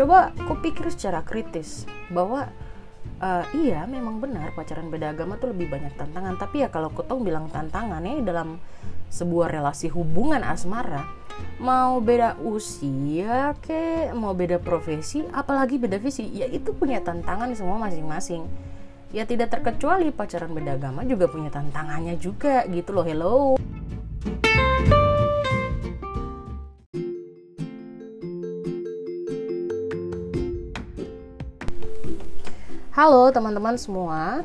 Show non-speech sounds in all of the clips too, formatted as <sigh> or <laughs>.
coba kau pikir secara kritis bahwa uh, iya memang benar pacaran beda agama tuh lebih banyak tantangan. Tapi ya kalau kotong bilang tantangan ya dalam sebuah relasi hubungan asmara mau beda usia ke mau beda profesi apalagi beda visi ya itu punya tantangan semua masing-masing. Ya tidak terkecuali pacaran beda agama juga punya tantangannya juga gitu loh. Hello Halo teman-teman semua,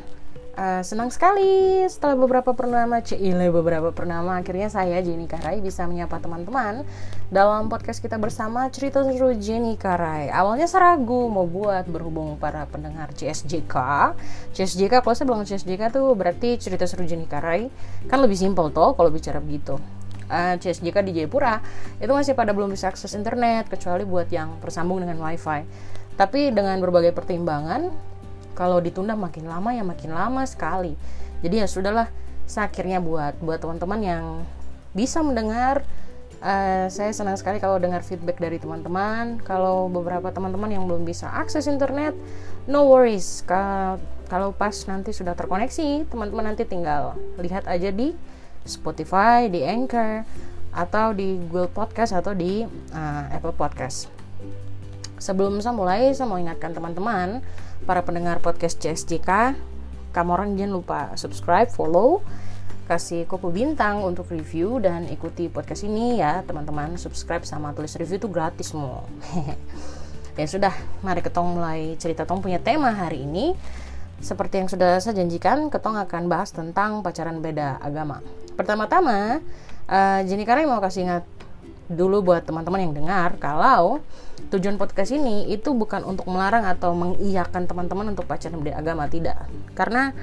uh, senang sekali setelah beberapa pernama cile beberapa pernama akhirnya saya Jenny Karai bisa menyapa teman-teman dalam podcast kita bersama cerita seru Jenny Karai. Awalnya saya ragu mau buat berhubung para pendengar CSJK. CSJK kalau saya bilang CSJK tuh berarti cerita seru Jenny Karai kan lebih simpel toh kalau bicara begitu. Uh, eh, CSJK di Jayapura itu masih pada belum bisa akses internet kecuali buat yang tersambung dengan wifi. Tapi dengan berbagai pertimbangan kalau ditunda makin lama ya makin lama sekali. Jadi ya sudahlah akhirnya buat buat teman-teman yang bisa mendengar uh, saya senang sekali kalau dengar feedback dari teman-teman. Kalau beberapa teman-teman yang belum bisa akses internet no worries. Kalau pas nanti sudah terkoneksi teman-teman nanti tinggal lihat aja di Spotify di Anchor atau di Google Podcast atau di uh, Apple Podcast. Sebelum saya mulai saya mau ingatkan teman-teman para pendengar podcast CSJK kamu orang jangan lupa subscribe follow kasih kopi bintang untuk review dan ikuti podcast ini ya teman-teman. Subscribe sama tulis review itu gratis semua. <laughs> Ya sudah mari ketong mulai cerita tong punya tema hari ini. Seperti yang sudah saya janjikan ketong akan bahas tentang pacaran beda agama. Pertama-tama uh, Jenny mau kasih ingat dulu buat teman-teman yang dengar kalau tujuan podcast ini itu bukan untuk melarang atau mengiyakan teman-teman untuk pacaran beda agama tidak. Karena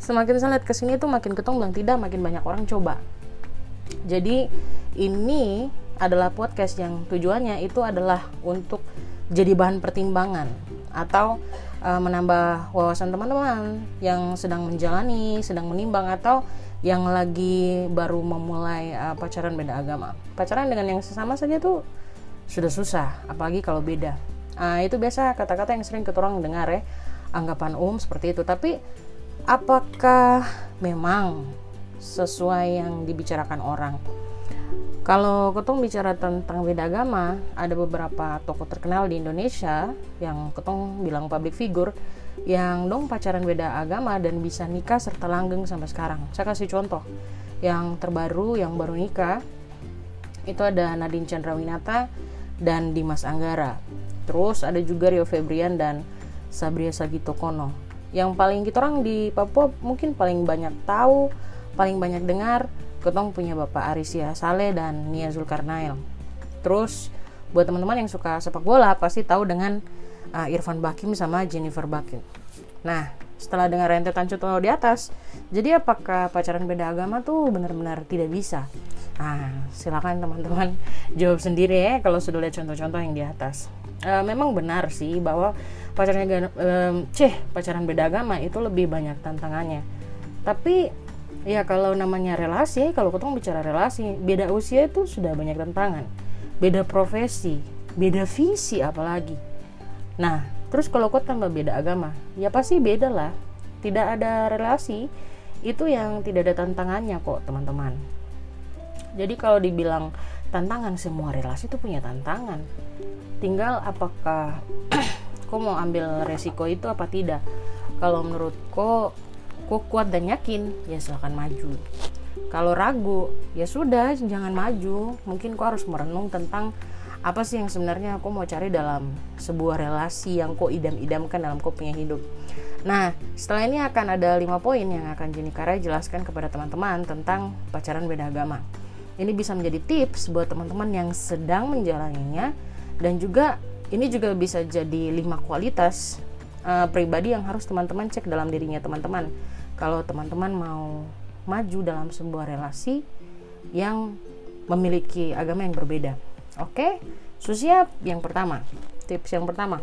semakin saya lihat ke sini tuh makin ketong bilang tidak makin banyak orang coba. Jadi ini adalah podcast yang tujuannya itu adalah untuk jadi bahan pertimbangan atau uh, menambah wawasan teman-teman yang sedang menjalani sedang menimbang atau yang lagi baru memulai uh, pacaran beda agama. Pacaran dengan yang sesama saja tuh sudah susah, apalagi kalau beda. Uh, itu biasa kata-kata yang sering kita orang dengar ya, anggapan umum seperti itu. Tapi apakah memang sesuai yang dibicarakan orang? Kalau ketong bicara tentang beda agama, ada beberapa tokoh terkenal di Indonesia yang ketong bilang public figure yang dong pacaran beda agama dan bisa nikah serta langgeng sampai sekarang. Saya kasih contoh. Yang terbaru yang baru nikah itu ada Nadine Chandrawinata dan Dimas Anggara. Terus ada juga Rio Febrian dan Sabria Sagitokono. Yang paling kita orang di Papua mungkin paling banyak tahu, paling banyak dengar Ketong punya Bapak Arisia Saleh dan Nia Zulkarnail. Terus buat teman-teman yang suka sepak bola pasti tahu dengan uh, Irfan Bakim sama Jennifer Bakim. Nah, setelah dengar rentetan contoh di atas, jadi apakah pacaran beda agama tuh benar-benar tidak bisa? Nah, silakan teman-teman <laughs> jawab sendiri ya kalau sudah lihat contoh-contoh yang di atas. Uh, memang benar sih bahwa pacaran um, ceh pacaran beda agama itu lebih banyak tantangannya. Tapi ya kalau namanya relasi kalau ketemu bicara relasi beda usia itu sudah banyak tantangan. Beda profesi beda visi apalagi. Nah terus kalau kau tambah beda agama ya pasti beda lah. Tidak ada relasi itu yang tidak ada tantangannya kok teman-teman. Jadi kalau dibilang tantangan semua relasi itu punya tantangan. Tinggal apakah <clears throat> kau mau ambil resiko itu apa tidak. Kalau menurut kok kuat dan yakin ya silahkan maju. Kalau ragu ya sudah jangan maju. Mungkin kau harus merenung tentang apa sih yang sebenarnya aku mau cari dalam sebuah relasi yang kau idam-idamkan dalam kau punya hidup. Nah setelah ini akan ada lima poin yang akan Jenny Kara jelaskan kepada teman-teman tentang pacaran beda agama. Ini bisa menjadi tips buat teman-teman yang sedang menjalaninya dan juga ini juga bisa jadi lima kualitas uh, pribadi yang harus teman-teman cek dalam dirinya teman-teman kalau teman-teman mau maju dalam sebuah relasi yang memiliki agama yang berbeda. Oke, okay? yang pertama, tips yang pertama,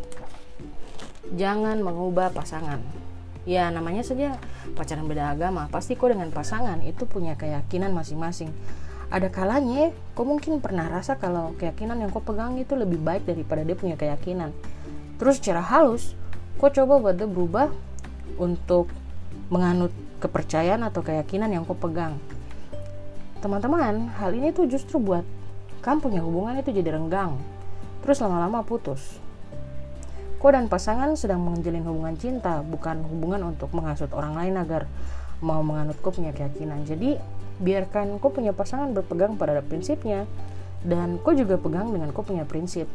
jangan mengubah pasangan. Ya namanya saja pacaran beda agama, pasti kok dengan pasangan itu punya keyakinan masing-masing. Ada kalanya, kok mungkin pernah rasa kalau keyakinan yang kau pegang itu lebih baik daripada dia punya keyakinan. terus secara halus kok coba buat dia berubah untuk menganut kepercayaan atau keyakinan yang kau pegang. Teman-teman hal ini tuh justru buat kamu punya hubungan itu jadi renggang. Terus lama-lama putus. Kau dan pasangan sedang menjalin hubungan cinta bukan hubungan untuk menghasut orang lain agar mau menganut kau punya keyakinan. Jadi biarkan kau punya pasangan berpegang pada prinsipnya dan kau juga pegang dengan kau punya prinsip.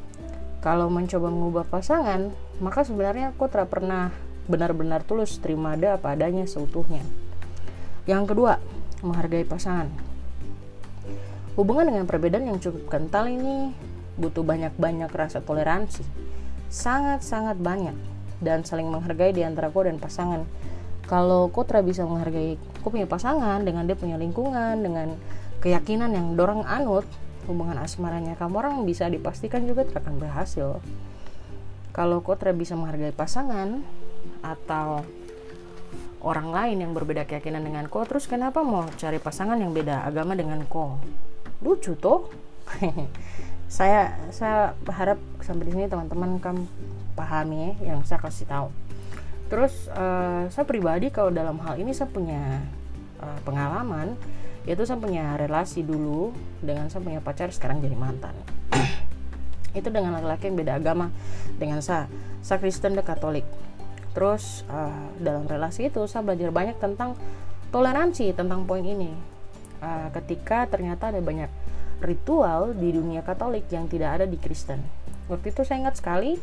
Kalau mencoba mengubah pasangan maka sebenarnya kau tidak pernah benar-benar tulus terima ada apa adanya seutuhnya. Yang kedua menghargai pasangan. Hubungan dengan perbedaan yang cukup kental ini butuh banyak-banyak rasa toleransi. Sangat-sangat banyak dan saling menghargai di antara kau dan pasangan. Kalau kau tidak bisa menghargai kau punya pasangan dengan dia punya lingkungan dengan keyakinan yang dorong anut hubungan asmaranya kamu orang bisa dipastikan juga akan berhasil. Kalau kau tidak bisa menghargai pasangan atau orang lain yang berbeda keyakinan dengan kau terus kenapa mau cari pasangan yang beda agama dengan kau lucu tuh <laughs> saya saya harap sampai di sini teman-teman kamu pahami ya yang saya kasih tahu. Terus uh, saya pribadi kalau dalam hal ini saya punya uh, pengalaman yaitu saya punya relasi dulu dengan saya punya pacar sekarang jadi mantan. <clears throat> Itu dengan laki-laki yang beda agama dengan saya. Saya Kristen dan Katolik terus uh, dalam relasi itu saya belajar banyak tentang toleransi tentang poin ini. Uh, ketika ternyata ada banyak ritual di dunia Katolik yang tidak ada di Kristen. Waktu itu saya ingat sekali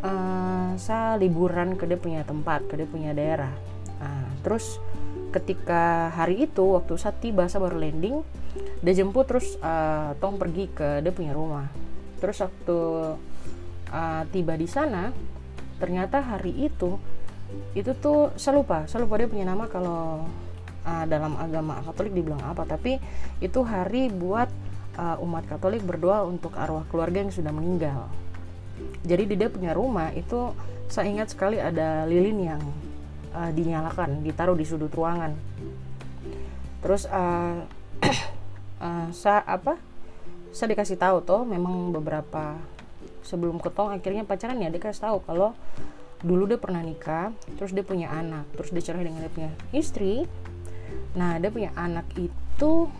uh, saya liburan ke dia punya tempat ke dia punya daerah. Uh, terus ketika hari itu waktu saat tiba saya baru landing dia jemput terus uh, tong pergi ke dia punya rumah. Terus waktu uh, tiba di sana ternyata hari itu itu tuh saya lupa saya lupa dia punya nama kalau uh, dalam agama Katolik dibilang apa tapi itu hari buat uh, umat Katolik berdoa untuk arwah keluarga yang sudah meninggal. Jadi di dia punya rumah itu saya ingat sekali ada lilin yang uh, dinyalakan ditaruh di sudut ruangan. Terus uh, uh, saya apa? Saya dikasih tahu tuh memang beberapa sebelum ketong akhirnya pacaran ya dia kasih tahu kalau dulu dia pernah nikah terus dia punya anak terus dia cerai dengan dia punya istri. Nah dia punya anak itu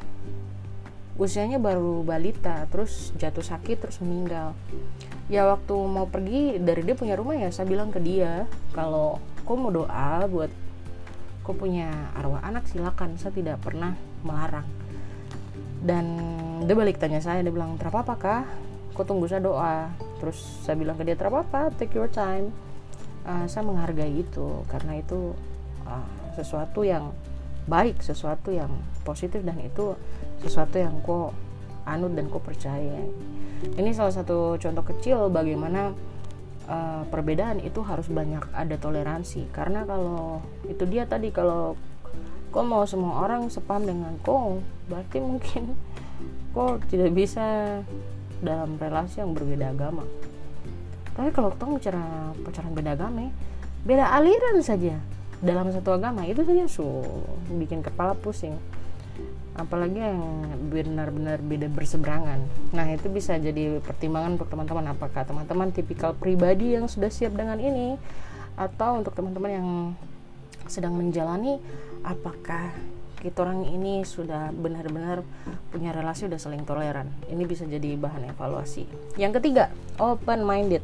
usianya baru balita terus jatuh sakit terus meninggal. Ya waktu mau pergi dari dia punya rumah ya saya bilang ke dia kalau kau mau doa buat kau punya arwah anak silakan saya tidak pernah melarang. Dan dia balik tanya saya dia bilang terapa apa kau tunggu saya doa. Terus saya bilang ke dia terapa apa take your time. Uh, saya menghargai itu karena itu uh, sesuatu yang baik sesuatu yang positif dan itu sesuatu yang kok anut dan kok percaya. Ini salah satu contoh kecil bagaimana uh, perbedaan itu harus banyak ada toleransi. Karena kalau itu dia tadi kalau kok mau semua orang sepaham dengan kok berarti mungkin <laughs> kok tidak bisa dalam relasi yang berbeda agama. Tapi kalau kita bicara pacaran beda agama beda aliran saja dalam satu agama itu saja su bikin kepala pusing. Apalagi yang benar-benar beda berseberangan. Nah itu bisa jadi pertimbangan untuk teman-teman. Apakah teman-teman tipikal pribadi yang sudah siap dengan ini? Atau untuk teman-teman yang sedang menjalani apakah kita orang ini sudah benar-benar punya relasi udah saling toleran ini bisa jadi bahan evaluasi yang ketiga open minded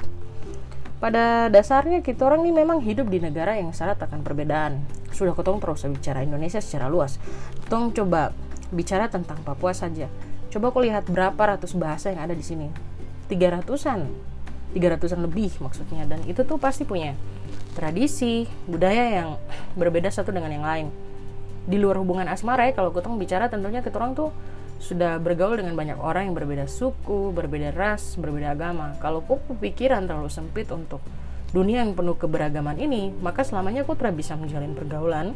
pada dasarnya kita orang ini memang hidup di negara yang syarat akan perbedaan. Sudah ketong terus bicara Indonesia secara luas. Ketong coba bicara tentang Papua saja. Coba kau lihat berapa ratus bahasa yang ada di sini. Tiga ratusan, tiga ratusan lebih maksudnya. Dan itu tuh pasti punya tradisi, budaya yang berbeda satu dengan yang lain. Di luar hubungan asmara ya, kalau kita bicara tentunya kita orang tuh sudah bergaul dengan banyak orang yang berbeda suku, berbeda ras, berbeda agama. Kalau kau pikiran terlalu sempit untuk dunia yang penuh keberagaman ini, maka selamanya kau tidak bisa menjalin pergaulan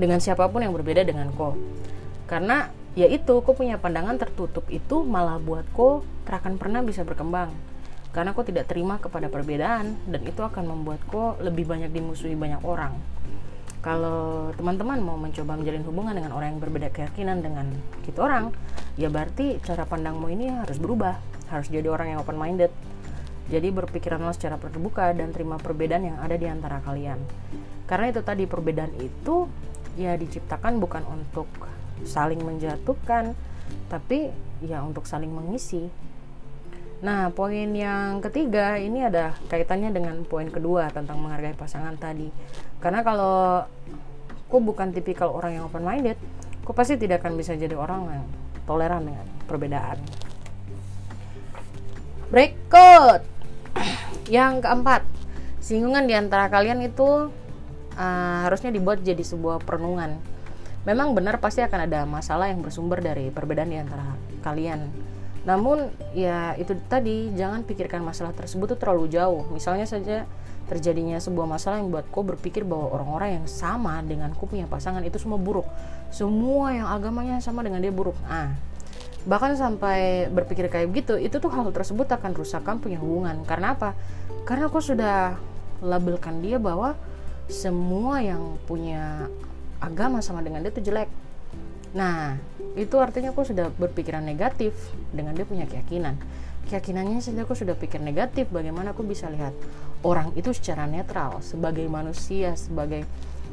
dengan siapa pun yang berbeda dengan kau karena ya itu punya pandangan tertutup itu malah buat kau terakan pernah bisa berkembang. Karena kau tidak terima kepada perbedaan dan itu akan membuat kau lebih banyak dimusuhi banyak orang kalau teman-teman mau mencoba menjalin hubungan dengan orang yang berbeda keyakinan dengan kita orang ya berarti cara pandangmu ini harus berubah harus jadi orang yang open minded Jadi berpikiranlah secara terbuka dan terima perbedaan yang ada di antara kalian. Karena itu tadi perbedaan itu ya diciptakan bukan untuk saling menjatuhkan, tapi ya untuk saling mengisi. Nah, poin yang ketiga ini ada kaitannya dengan poin kedua tentang menghargai pasangan tadi. Karena kalau aku bukan tipikal orang yang open minded, aku pasti tidak akan bisa jadi orang yang toleran dengan perbedaan. Berikut <clears throat> yang keempat, singgungan di antara kalian itu uh, harusnya dibuat jadi sebuah perenungan. Memang benar pasti akan ada masalah yang bersumber dari perbedaan di antara kalian. Namun ya itu tadi jangan pikirkan masalah tersebut itu terlalu jauh. Misalnya saja terjadinya sebuah masalah yang buat kau berpikir bahwa orang-orang yang sama dengan kau punya pasangan itu semua buruk. Semua yang agamanya sama dengan dia buruk. Ah, bahkan sampai berpikir kayak gitu itu tuh hal tersebut akan rusakkan punya hubungan karena apa karena aku sudah labelkan dia bahwa semua yang punya agama sama dengan dia itu jelek nah itu artinya aku sudah berpikiran negatif dengan dia punya keyakinan. Keyakinannya saja aku sudah pikir negatif bagaimana aku bisa lihat orang itu secara netral sebagai manusia sebagai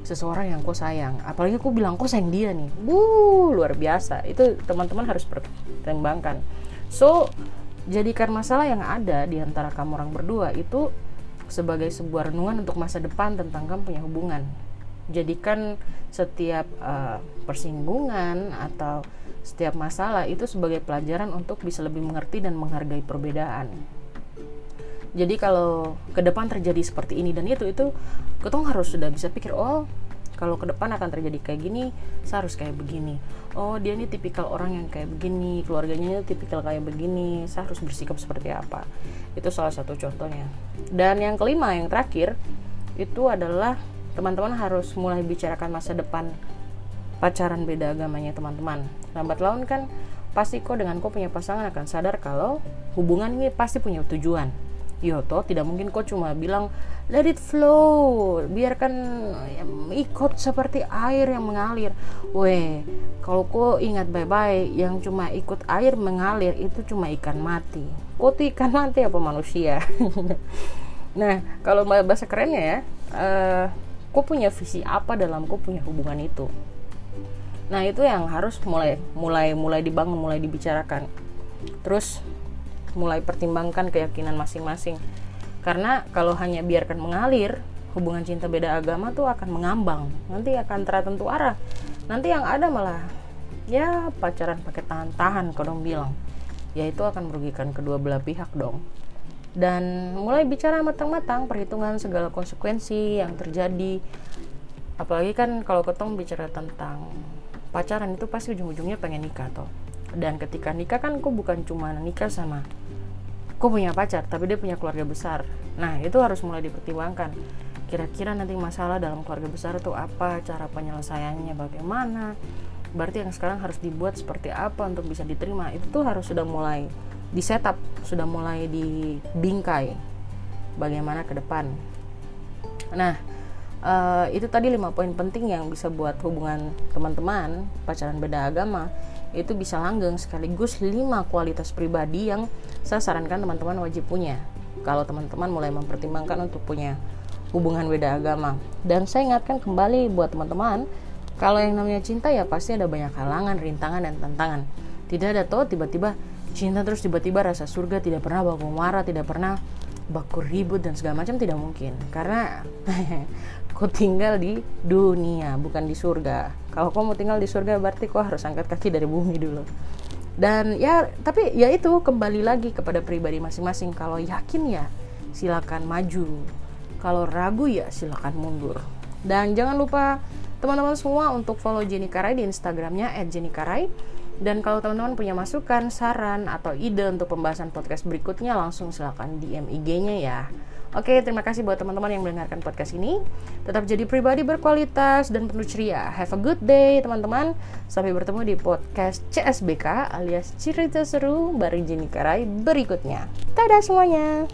seseorang yang kau sayang. Apalagi aku bilang kau sayang dia nih. Bu luar biasa. Itu teman-teman harus pertimbangkan. So jadikan masalah yang ada di antara kamu orang berdua itu sebagai sebuah renungan untuk masa depan tentang kamu punya hubungan jadikan setiap uh, persinggungan atau setiap masalah itu sebagai pelajaran untuk bisa lebih mengerti dan menghargai perbedaan. Jadi kalau ke depan terjadi seperti ini dan itu itu ketong harus sudah bisa pikir oh kalau ke depan akan terjadi kayak gini saya harus kayak begini. Oh dia ini tipikal orang yang kayak begini keluarganya ini tipikal kayak begini saya harus bersikap seperti apa. Itu salah satu contohnya. Dan yang kelima yang terakhir itu adalah teman-teman harus mulai bicarakan masa depan pacaran beda agamanya teman-teman. Lambat laun kan pasti kok dengan kok punya pasangan akan sadar kalau hubungan ini pasti punya tujuan. Yoto tidak mungkin kok cuma bilang let it flow. Biarkan ikut seperti air yang mengalir. Weh kalau kok ingat baik-baik yang cuma ikut air mengalir itu cuma ikan mati. Kok ikan mati apa manusia? <laughs> Nah kalau bahasa kerennya ya uh, kok punya visi apa dalam kok punya hubungan itu? Nah itu yang harus mulai mulai mulai dibangun mulai dibicarakan. Terus mulai pertimbangkan keyakinan masing-masing. Karena kalau hanya biarkan mengalir hubungan cinta beda agama tuh akan mengambang. Nanti akan tertentu arah. Nanti yang ada malah ya pacaran pakai tahan-tahan kalau bilang. Ya itu akan merugikan kedua belah pihak dong dan mulai bicara matang-matang perhitungan segala konsekuensi yang terjadi. Apalagi kan kalau ketong bicara tentang pacaran itu pasti ujung-ujungnya pengen nikah toh. Dan ketika nikah kan kok bukan cuma nikah sama kok punya pacar tapi dia punya keluarga besar. Nah itu harus mulai dipertimbangkan. Kira-kira nanti masalah dalam keluarga besar itu apa cara penyelesaiannya bagaimana? Berarti yang sekarang harus dibuat seperti apa untuk bisa diterima? Itu tuh harus sudah mulai di setup sudah mulai dibingkai bagaimana ke depan. Nah uh, itu tadi lima poin penting yang bisa buat hubungan teman-teman pacaran beda agama itu bisa langgeng sekaligus 5 kualitas pribadi yang saya sarankan teman-teman wajib punya. Kalau teman-teman mulai mempertimbangkan untuk punya hubungan beda agama. Dan saya ingatkan kembali buat teman-teman kalau yang namanya cinta ya pasti ada banyak halangan, rintangan dan tantangan. Tidak ada tuh tiba-tiba cinta terus tiba-tiba rasa surga tidak pernah baku marah tidak pernah baku ribut dan segala macam tidak mungkin. Karena <laughs> kau tinggal di dunia bukan di surga. Kalau kau mau tinggal di surga berarti kau harus angkat kaki dari bumi dulu. Dan ya tapi ya itu kembali lagi kepada pribadi masing-masing. Kalau yakin ya silakan maju. Kalau ragu ya silakan mundur. Dan jangan lupa teman-teman semua untuk follow Jenny Karai di Instagramnya @jennykarai dan kalau teman-teman punya masukan, saran, atau ide untuk pembahasan podcast berikutnya, langsung silahkan DM IG-nya ya. Oke, terima kasih buat teman-teman yang mendengarkan podcast ini. Tetap jadi pribadi berkualitas dan penuh ceria. Have a good day, teman-teman. Sampai bertemu di podcast CSBK alias Cerita Seru bareng Jenny Karai berikutnya. Dadah semuanya.